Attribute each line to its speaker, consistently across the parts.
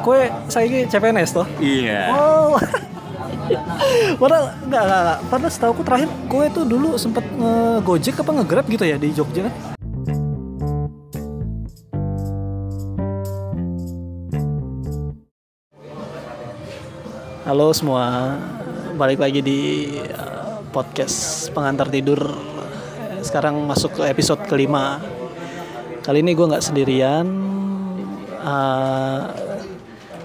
Speaker 1: kue saya ini CPNS toh?
Speaker 2: Iya.
Speaker 1: Oh. Padahal enggak, enggak, enggak. Padahal setahu aku terakhir kue tuh dulu sempet nge-gojek apa nge-grab gitu ya di Jogja kan? Halo semua, balik lagi di uh, podcast pengantar tidur. Sekarang masuk ke episode kelima. Kali ini gue nggak sendirian. Uh,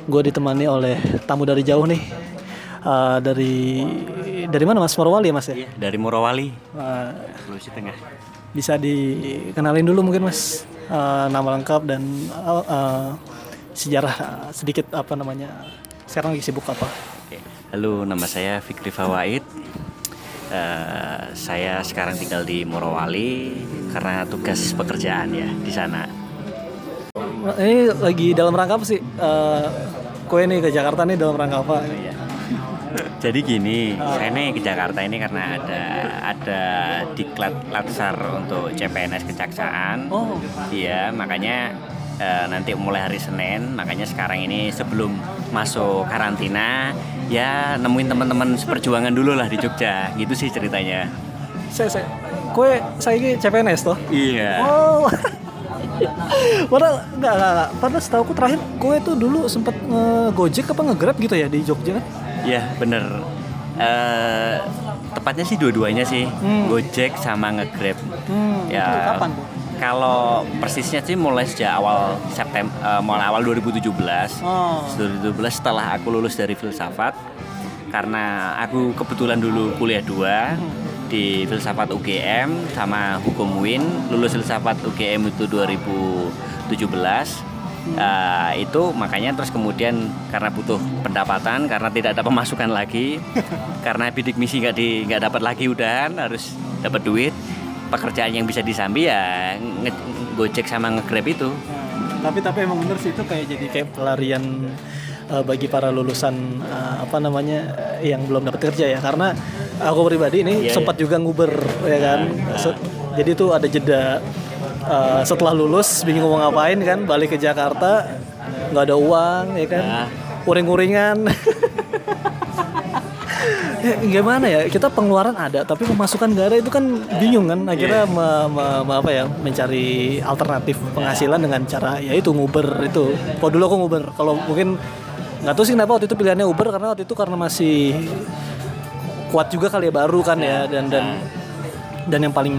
Speaker 1: gue ditemani oleh tamu dari jauh nih. Uh, dari dari mana Mas Morowali ya Mas ya?
Speaker 2: Iya, dari Morowali,
Speaker 1: Uh,
Speaker 2: Sulawesi Tengah.
Speaker 1: bisa dikenalin dulu mungkin Mas uh, nama lengkap dan uh, uh, sejarah uh, sedikit apa namanya? Sekarang lagi sibuk apa?
Speaker 2: Oke. Halo, nama saya Fikri Fawaid. Eh, saya sekarang tinggal di Morowali karena tugas pekerjaan ya di sana.
Speaker 1: Ini lagi dalam rangka apa sih? Uh, kue nih ke Jakarta nih dalam rangka apa?
Speaker 2: Jadi gini, saya nih ke Jakarta ini karena ada ada diklat latsar untuk CPNS Kejaksaan.
Speaker 1: Oh.
Speaker 2: Iya, makanya eh, nanti mulai hari Senin, makanya sekarang ini sebelum masuk karantina, ya nemuin teman-teman seperjuangan dulu lah di Jogja, gitu sih ceritanya.
Speaker 1: Saya, saya kue saya ini CPNS toh?
Speaker 2: Iya.
Speaker 1: Oh. Padahal enggak, enggak, enggak. Padahal setahu aku terakhir kue tuh dulu sempet nge-gojek apa nge-grab gitu ya di Jogja kan?
Speaker 2: Iya, bener. Eh, tepatnya sih dua-duanya sih,
Speaker 1: Hmm.
Speaker 2: Gojek sama ngegrab.
Speaker 1: Hmm,
Speaker 2: Ya.
Speaker 1: itu kapan tuh?
Speaker 2: Kalau persisnya sih mulai sejak awal September, mulai awal 2017.
Speaker 1: Oh.
Speaker 2: 2017 setelah aku lulus dari filsafat karena aku kebetulan dulu kuliah dua di filsafat UGM sama hukum UIN lulus filsafat UGM itu 2017 Eh, itu makanya terus kemudian karena butuh pendapatan karena tidak ada pemasukan lagi karena bidik misi nggak di nggak dapat lagi udahan harus dapat duit. Pekerjaan yang bisa disambi ya nge- gojek sama ngegrab itu.
Speaker 1: Nah, tapi tapi emang bener sih itu kayak jadi kayak pelarian uh, bagi para lulusan uh, apa namanya uh, yang belum dapat kerja ya. Karena aku pribadi ini
Speaker 2: Iya,
Speaker 1: sempat juga nguber ya kan? Se- jadi tuh ada jeda uh, setelah lulus bingung mau ngapain kan? Balik ke Jakarta nggak ada uang ya kan?
Speaker 2: Nah.
Speaker 1: uring-uringan. Ya, gimana ya? Kita pengeluaran ada tapi pemasukan nggak ada itu kan bingung kan? Akhirnya me- me- me- apa ya? Mencari alternatif penghasilan dengan cara ya itu nguber itu. Kalau dulu aku nguber kalau mungkin nggak tahu sih kenapa waktu itu pilihannya uber karena waktu itu karena masih kuat juga kali ya baru kan ya dan dan dan yang paling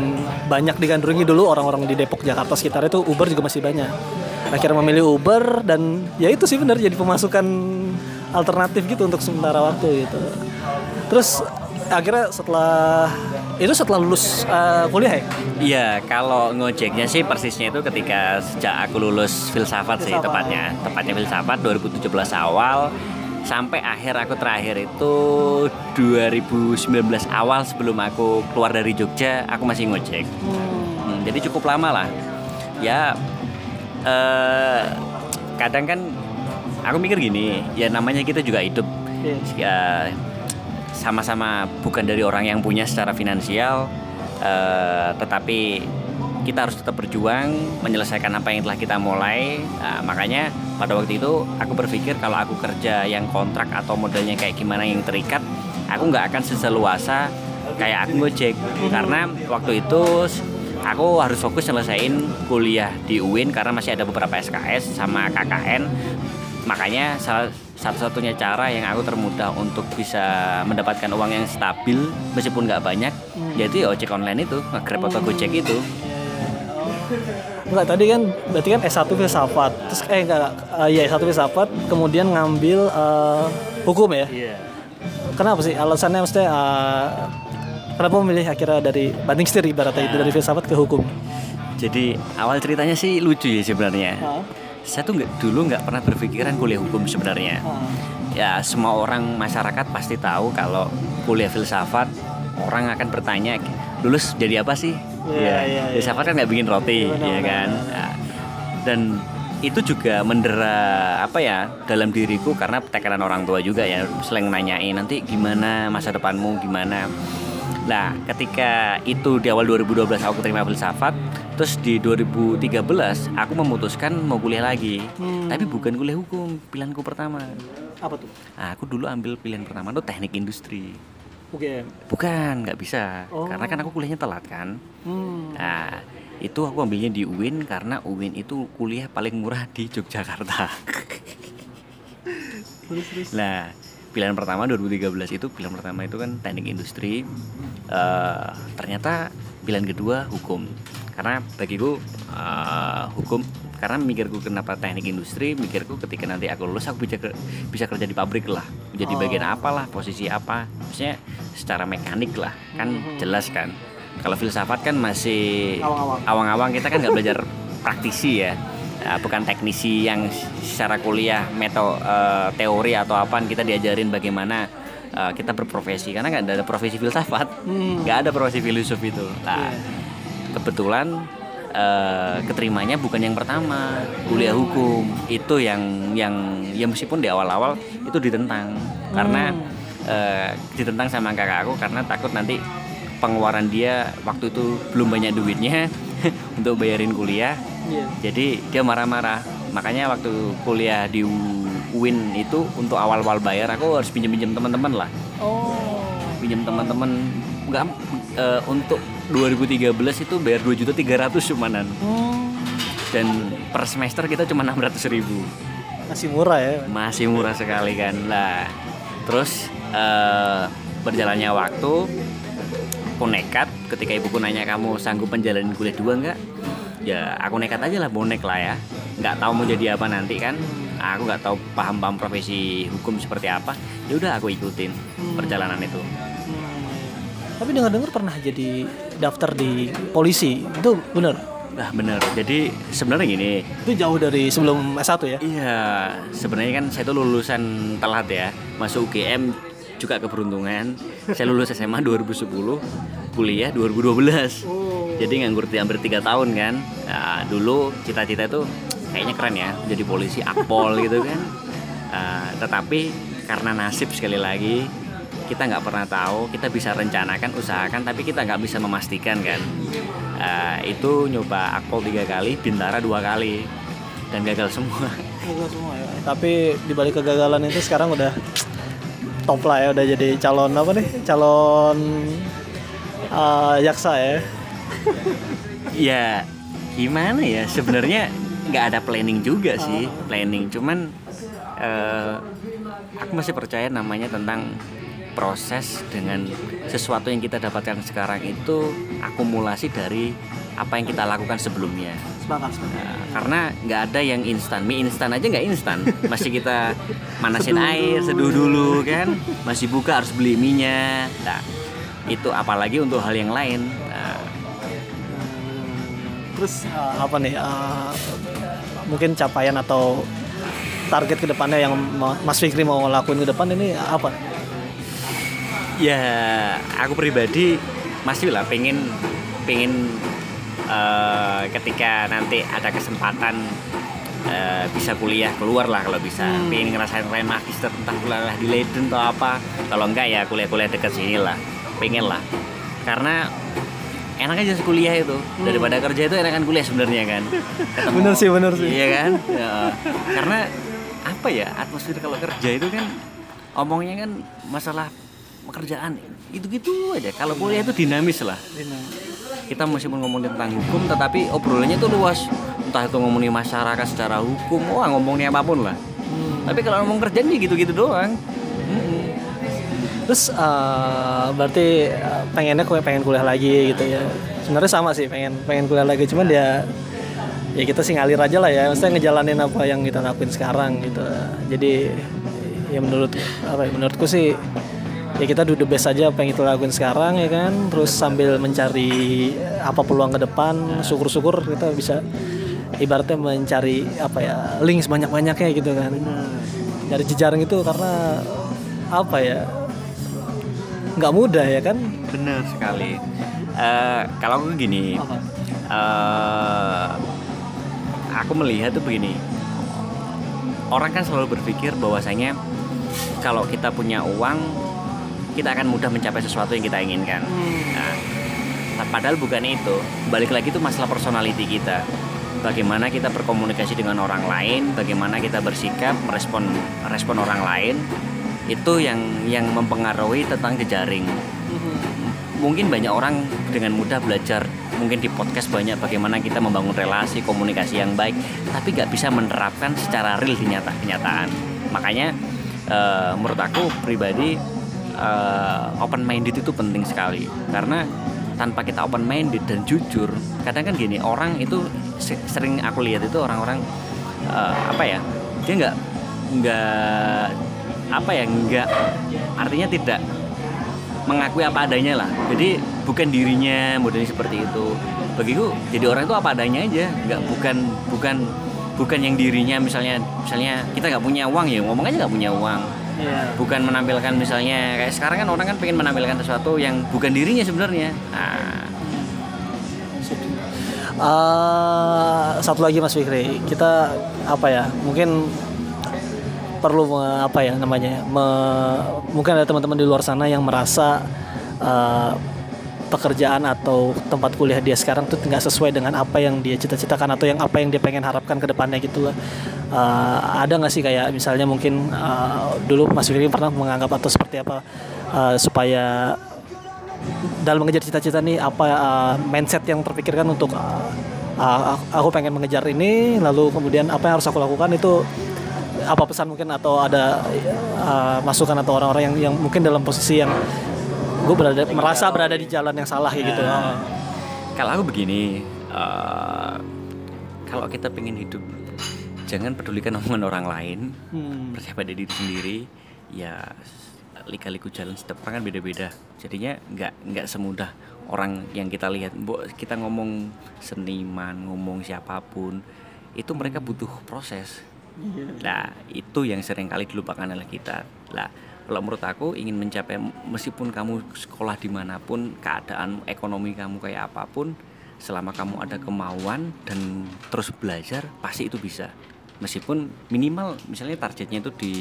Speaker 1: banyak digandrungi dulu orang-orang di Depok Jakarta sekitar itu Uber juga masih banyak. Akhirnya memilih Uber dan ya itu sih benar jadi pemasukan alternatif gitu untuk sementara waktu gitu. Terus akhirnya setelah itu setelah lulus uh, kuliah ya
Speaker 2: Iya, kalau ngojeknya sih persisnya itu ketika sejak aku lulus filsafat sih
Speaker 1: Filsafat.
Speaker 2: tepatnya. Tepatnya filsafat 2017 awal sampai akhir aku terakhir itu 2019 awal sebelum aku keluar dari Jogja, aku masih ngojek. Hmm, jadi cukup lama lah. Ya eh kadang kan aku mikir gini, ya namanya kita juga hidup
Speaker 1: Iya.
Speaker 2: ya sama-sama bukan dari orang yang punya secara finansial eh, tetapi kita harus tetap berjuang menyelesaikan apa yang telah kita mulai. Nah, makanya pada waktu itu aku berpikir kalau aku kerja yang kontrak atau modelnya kayak gimana yang terikat aku nggak akan seseluasa kayak aku gojek karena waktu itu aku harus fokus nyelesain kuliah di UIN karena masih ada beberapa SKS sama KKN makanya salah satu-satunya cara yang aku termudah untuk bisa mendapatkan uang yang stabil meskipun nggak banyak yaitu ya ojek online itu nge-grab atau gojek itu
Speaker 1: Enggak, tadi kan berarti kan S1 filsafat. Terus eh enggak, enggak. Eh, iya S1 filsafat, kemudian ngambil eh, hukum ya.
Speaker 2: iya
Speaker 1: Kenapa sih alasannya maksudnya eh, kenapa memilih akhirnya dari banting setir ibaratnya itu dari filsafat ke hukum?
Speaker 2: jadi awal ceritanya sih lucu ya sebenarnya saya tuh nggak dulu nggak pernah berpikiran kuliah hukum sebenarnya. Ya semua orang masyarakat pasti tahu kalau kuliah filsafat orang akan bertanya lulus jadi apa sih?
Speaker 1: Iya,
Speaker 2: Ya,
Speaker 1: iya, iya.
Speaker 2: filsafat kan nggak bikin roti
Speaker 1: Benar,
Speaker 2: ya
Speaker 1: benar.
Speaker 2: kan? Nah, dan itu juga mendera apa ya dalam diriku karena tekanan orang tua juga ya selain nanyain nanti gimana masa depanmu gimana? Nah, ketika itu di awal 2012 aku terima filsafat, Terus di 2013 aku memutuskan mau kuliah lagi.
Speaker 1: Hmm.
Speaker 2: Tapi bukan kuliah hukum, pilihanku pertama.
Speaker 1: Apa tuh?
Speaker 2: Nah, aku dulu ambil pilihan pertama tuh teknik industri.
Speaker 1: UGM.
Speaker 2: Bukan, nggak bisa.
Speaker 1: Oh.
Speaker 2: Karena kan aku kuliahnya telat kan.
Speaker 1: Hmm.
Speaker 2: Nah, itu aku ambilnya di UIN karena UIN itu kuliah paling murah di Yogyakarta.
Speaker 1: Terus terus.
Speaker 2: Nah, pilihan pertama 2013 itu pilihan pertama itu kan teknik industri. Eh, ternyata pilihan kedua hukum. Karena bagiku eh, hukum karena mikirku kenapa teknik industri, mikirku ketika nanti aku lulus aku bisa bisa kerja di pabrik lah, jadi
Speaker 1: Oh.
Speaker 2: bagian apalah, posisi apa, maksudnya secara mekanik lah, kan
Speaker 1: Mhm.
Speaker 2: jelas kan. Kalau filsafat kan masih
Speaker 1: Awang-awang.
Speaker 2: awang-awang kita kan nggak belajar praktisi ya Uh, bukan teknisi yang secara kuliah meto uh, teori atau apa kita diajarin bagaimana uh, kita berprofesi karena nggak ada profesi filsafat
Speaker 1: Hmm.
Speaker 2: nggak ada profesi filosof itu nah
Speaker 1: Iya.
Speaker 2: Kebetulan uh, keterimanya bukan yang pertama kuliah hukum. Itu yang yang ya meskipun di awal-awal itu ditentang. Karena uh, ditentang sama kakak aku karena takut nanti pengeluaran dia waktu itu belum banyak duitnya untuk bayarin kuliah.
Speaker 1: Iya.
Speaker 2: jadi dia marah-marah. Makanya waktu kuliah di UIN itu untuk awal-awal bayar aku harus pinjam-pinjam teman-teman lah.
Speaker 1: Oh.
Speaker 2: pinjam teman-teman. Nggak eh, untuk 2013 itu bayar 2 juta 300 cumanan.
Speaker 1: Hmm.
Speaker 2: dan per semester kita cuma 600 ribu.
Speaker 1: Masih murah ya.
Speaker 2: masih murah sekali kan lah. Terus eh, berjalannya waktu aku nekat. Ketika ibuku nanya kamu sanggup menjalani kuliah dua nggak? Ya aku nekat aja lah bonek lah ya. Nggak tahu mau jadi apa nanti kan. Aku nggak tahu paham paham profesi hukum seperti apa. Ya udah aku ikutin perjalanan itu.
Speaker 1: Tapi dengar-dengar pernah jadi daftar di polisi. Itu bener.
Speaker 2: nah bener jadi sebenarnya gini
Speaker 1: Itu jauh dari sebelum S1 ya?
Speaker 2: Iya, sebenarnya kan saya tuh lulusan telat ya. Masuk UGM juga keberuntungan. Saya lulus SMA 2010, kuliah 2012. Jadi nganggur hampir tiga tahun kan. Nah, dulu cita-cita itu kayaknya keren ya, jadi polisi akpol gitu kan. Ah, tetapi karena nasib sekali lagi kita nggak pernah tahu, kita bisa rencanakan, usahakan, tapi kita nggak bisa memastikan kan. Ah, itu nyoba akpol tiga kali, bintara dua kali, dan gagal semua.
Speaker 1: Gagal semua ya. Tapi di balik kegagalan itu sekarang udah top lah ya, udah jadi calon apa nih? Calon eh, jaksa ya.
Speaker 2: ya gimana ya sebenarnya nggak ada planning juga sih planning cuman eh, aku masih percaya namanya tentang proses dengan sesuatu yang kita dapatkan sekarang itu akumulasi dari apa yang kita lakukan sebelumnya
Speaker 1: Semangat, semangat.
Speaker 2: Nah, karena nggak ada yang instan mie instan aja nggak instan masih kita manasin
Speaker 1: Seduh
Speaker 2: air
Speaker 1: dulu.
Speaker 2: seduh dulu kan masih buka harus beli minyak nah itu apalagi untuk hal yang lain Nah,
Speaker 1: Terus eh, apa nih? eh, mungkin capaian atau target ke depannya yang Ma- Mas Fikri mau lakuin ke depan ini apa?
Speaker 2: Ya, aku pribadi masih lah pengen pengen eh, ketika nanti ada kesempatan eh, bisa kuliah keluar lah kalau bisa.
Speaker 1: Hmm.
Speaker 2: Pengen ngerasain kayak magister entah kuliah di Leiden atau apa. Kalau enggak ya kuliah-kuliah dekat sini lah. Pengen lah. Karena enak aja kuliah itu daripada kerja itu enakan kuliah sebenarnya kan. Ketemu-
Speaker 1: Bener sih, bener sih.
Speaker 2: Iya kan? Ya. Karena apa ya atmosfer kalau kerja itu kan omongnya kan masalah pekerjaan gitu-gitu aja. Kalau kuliah itu dinamis lah. Kita masih mau ngomongin tentang hukum, tetapi obrolannya itu luas. Entah itu ngomongin masyarakat secara hukum, wah ngomongnya apa pun lah. Tapi kalau ngomong kerjaan ya gitu-gitu doang.
Speaker 1: Terus eh, berarti eh, pengennya kue pengen kuliah lagi gitu ya. Sebenarnya sama sih pengen pengen kuliah lagi cuman dia ya kita sih ngalir aja lah ya. Maksudnya ngejalanin apa yang kita lakuin sekarang gitu. Jadi ya menurut apa ya, menurutku sih ya kita do the best aja apa yang kita lakuin sekarang ya kan. Terus sambil mencari apa peluang ke depan, syukur-syukur kita bisa ibaratnya mencari apa ya link sebanyak-banyaknya gitu kan. Dari jejaring itu karena apa ya nggak mudah ya kan
Speaker 2: Benar sekali. Eh, kalau aku gini,
Speaker 1: Apa?
Speaker 2: eh, aku melihat tuh begini. Orang kan selalu berpikir bahwasanya kalau kita punya uang, kita akan mudah mencapai sesuatu yang kita inginkan. Nah, padahal bukan itu. Balik lagi itu masalah personality kita. Bagaimana kita berkomunikasi dengan orang lain bagaimana kita bersikap merespon respon orang lain itu yang yang mempengaruhi tentang jejaring. Mungkin banyak orang dengan mudah belajar mungkin di podcast banyak bagaimana kita membangun relasi komunikasi yang baik tapi nggak bisa menerapkan secara real di nyata kenyataan. Makanya uh, menurut aku pribadi uh, open minded itu penting sekali. Karena tanpa kita open minded dan jujur kadang kan gini orang itu sering aku lihat itu orang-orang uh, apa ya dia nggak nggak apa ya nggak artinya tidak mengakui apa adanya lah. Jadi bukan dirinya modelnya seperti itu. Bagiku jadi orang itu apa adanya aja nggak bukan bukan bukan yang dirinya misalnya misalnya kita nggak punya uang ya ngomong aja nggak punya uang yeah. bukan menampilkan misalnya kayak sekarang kan orang kan pengen menampilkan sesuatu yang bukan dirinya sebenarnya nah.
Speaker 1: uh, satu lagi Mas Fikri kita apa ya mungkin perlu apa ya namanya me, mungkin ada teman-teman di luar sana yang merasa uh, pekerjaan atau tempat kuliah dia sekarang tuh nggak sesuai dengan apa yang dia cita-citakan atau yang apa yang dia pengen harapkan ke depannya gitu lah. Uh, ada nggak sih kayak misalnya mungkin uh, dulu Mas Fikri pernah menganggap atau seperti apa uh, supaya dalam mengejar cita-cita nih apa uh, mindset yang terpikirkan untuk uh, uh, aku pengen mengejar ini lalu kemudian apa yang harus aku lakukan itu apa pesan mungkin atau ada uh, masukan atau orang-orang yang yang mungkin dalam posisi yang gue berada merasa berada di jalan yang salah gitu.
Speaker 2: Nah, kalau aku begini, uh, kalau kita pengen hidup, jangan pedulikan omongan orang lain, hmm. percaya pada diri sendiri. Ya lika-liku jalan setiap orang kan beda-beda. Jadinya nggak nggak semudah orang yang kita lihat. Kita ngomong seniman, ngomong siapa pun, itu mereka butuh proses. Nah itu yang sering kali dilupakan oleh kita. Lah kalau menurut aku ingin mencapai meskipun kamu sekolah di mana pun keadaan ekonomi kamu kayak apa pun selama kamu ada kemauan dan terus belajar pasti itu bisa meskipun minimal misalnya targetnya itu di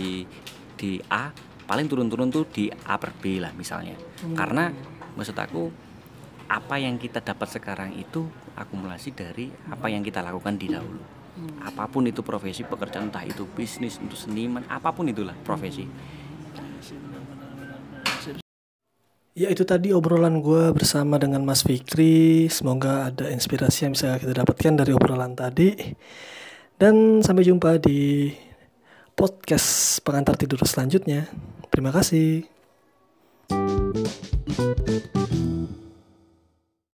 Speaker 2: di A paling turun-turun tuh di A per B lah misalnya hmm. karena maksud aku apa yang kita dapat sekarang itu akumulasi dari apa yang kita lakukan di dahulu hmm. apa pun itu profesi pekerjaan entah itu bisnis untuk seniman apa pun itulah profesi
Speaker 1: Ya itu tadi obrolan gue bersama dengan Mas Fikri. Semoga ada inspirasi yang bisa kita dapatkan dari obrolan tadi. Dan sampai jumpa di podcast pengantar tidur selanjutnya. Terima kasih.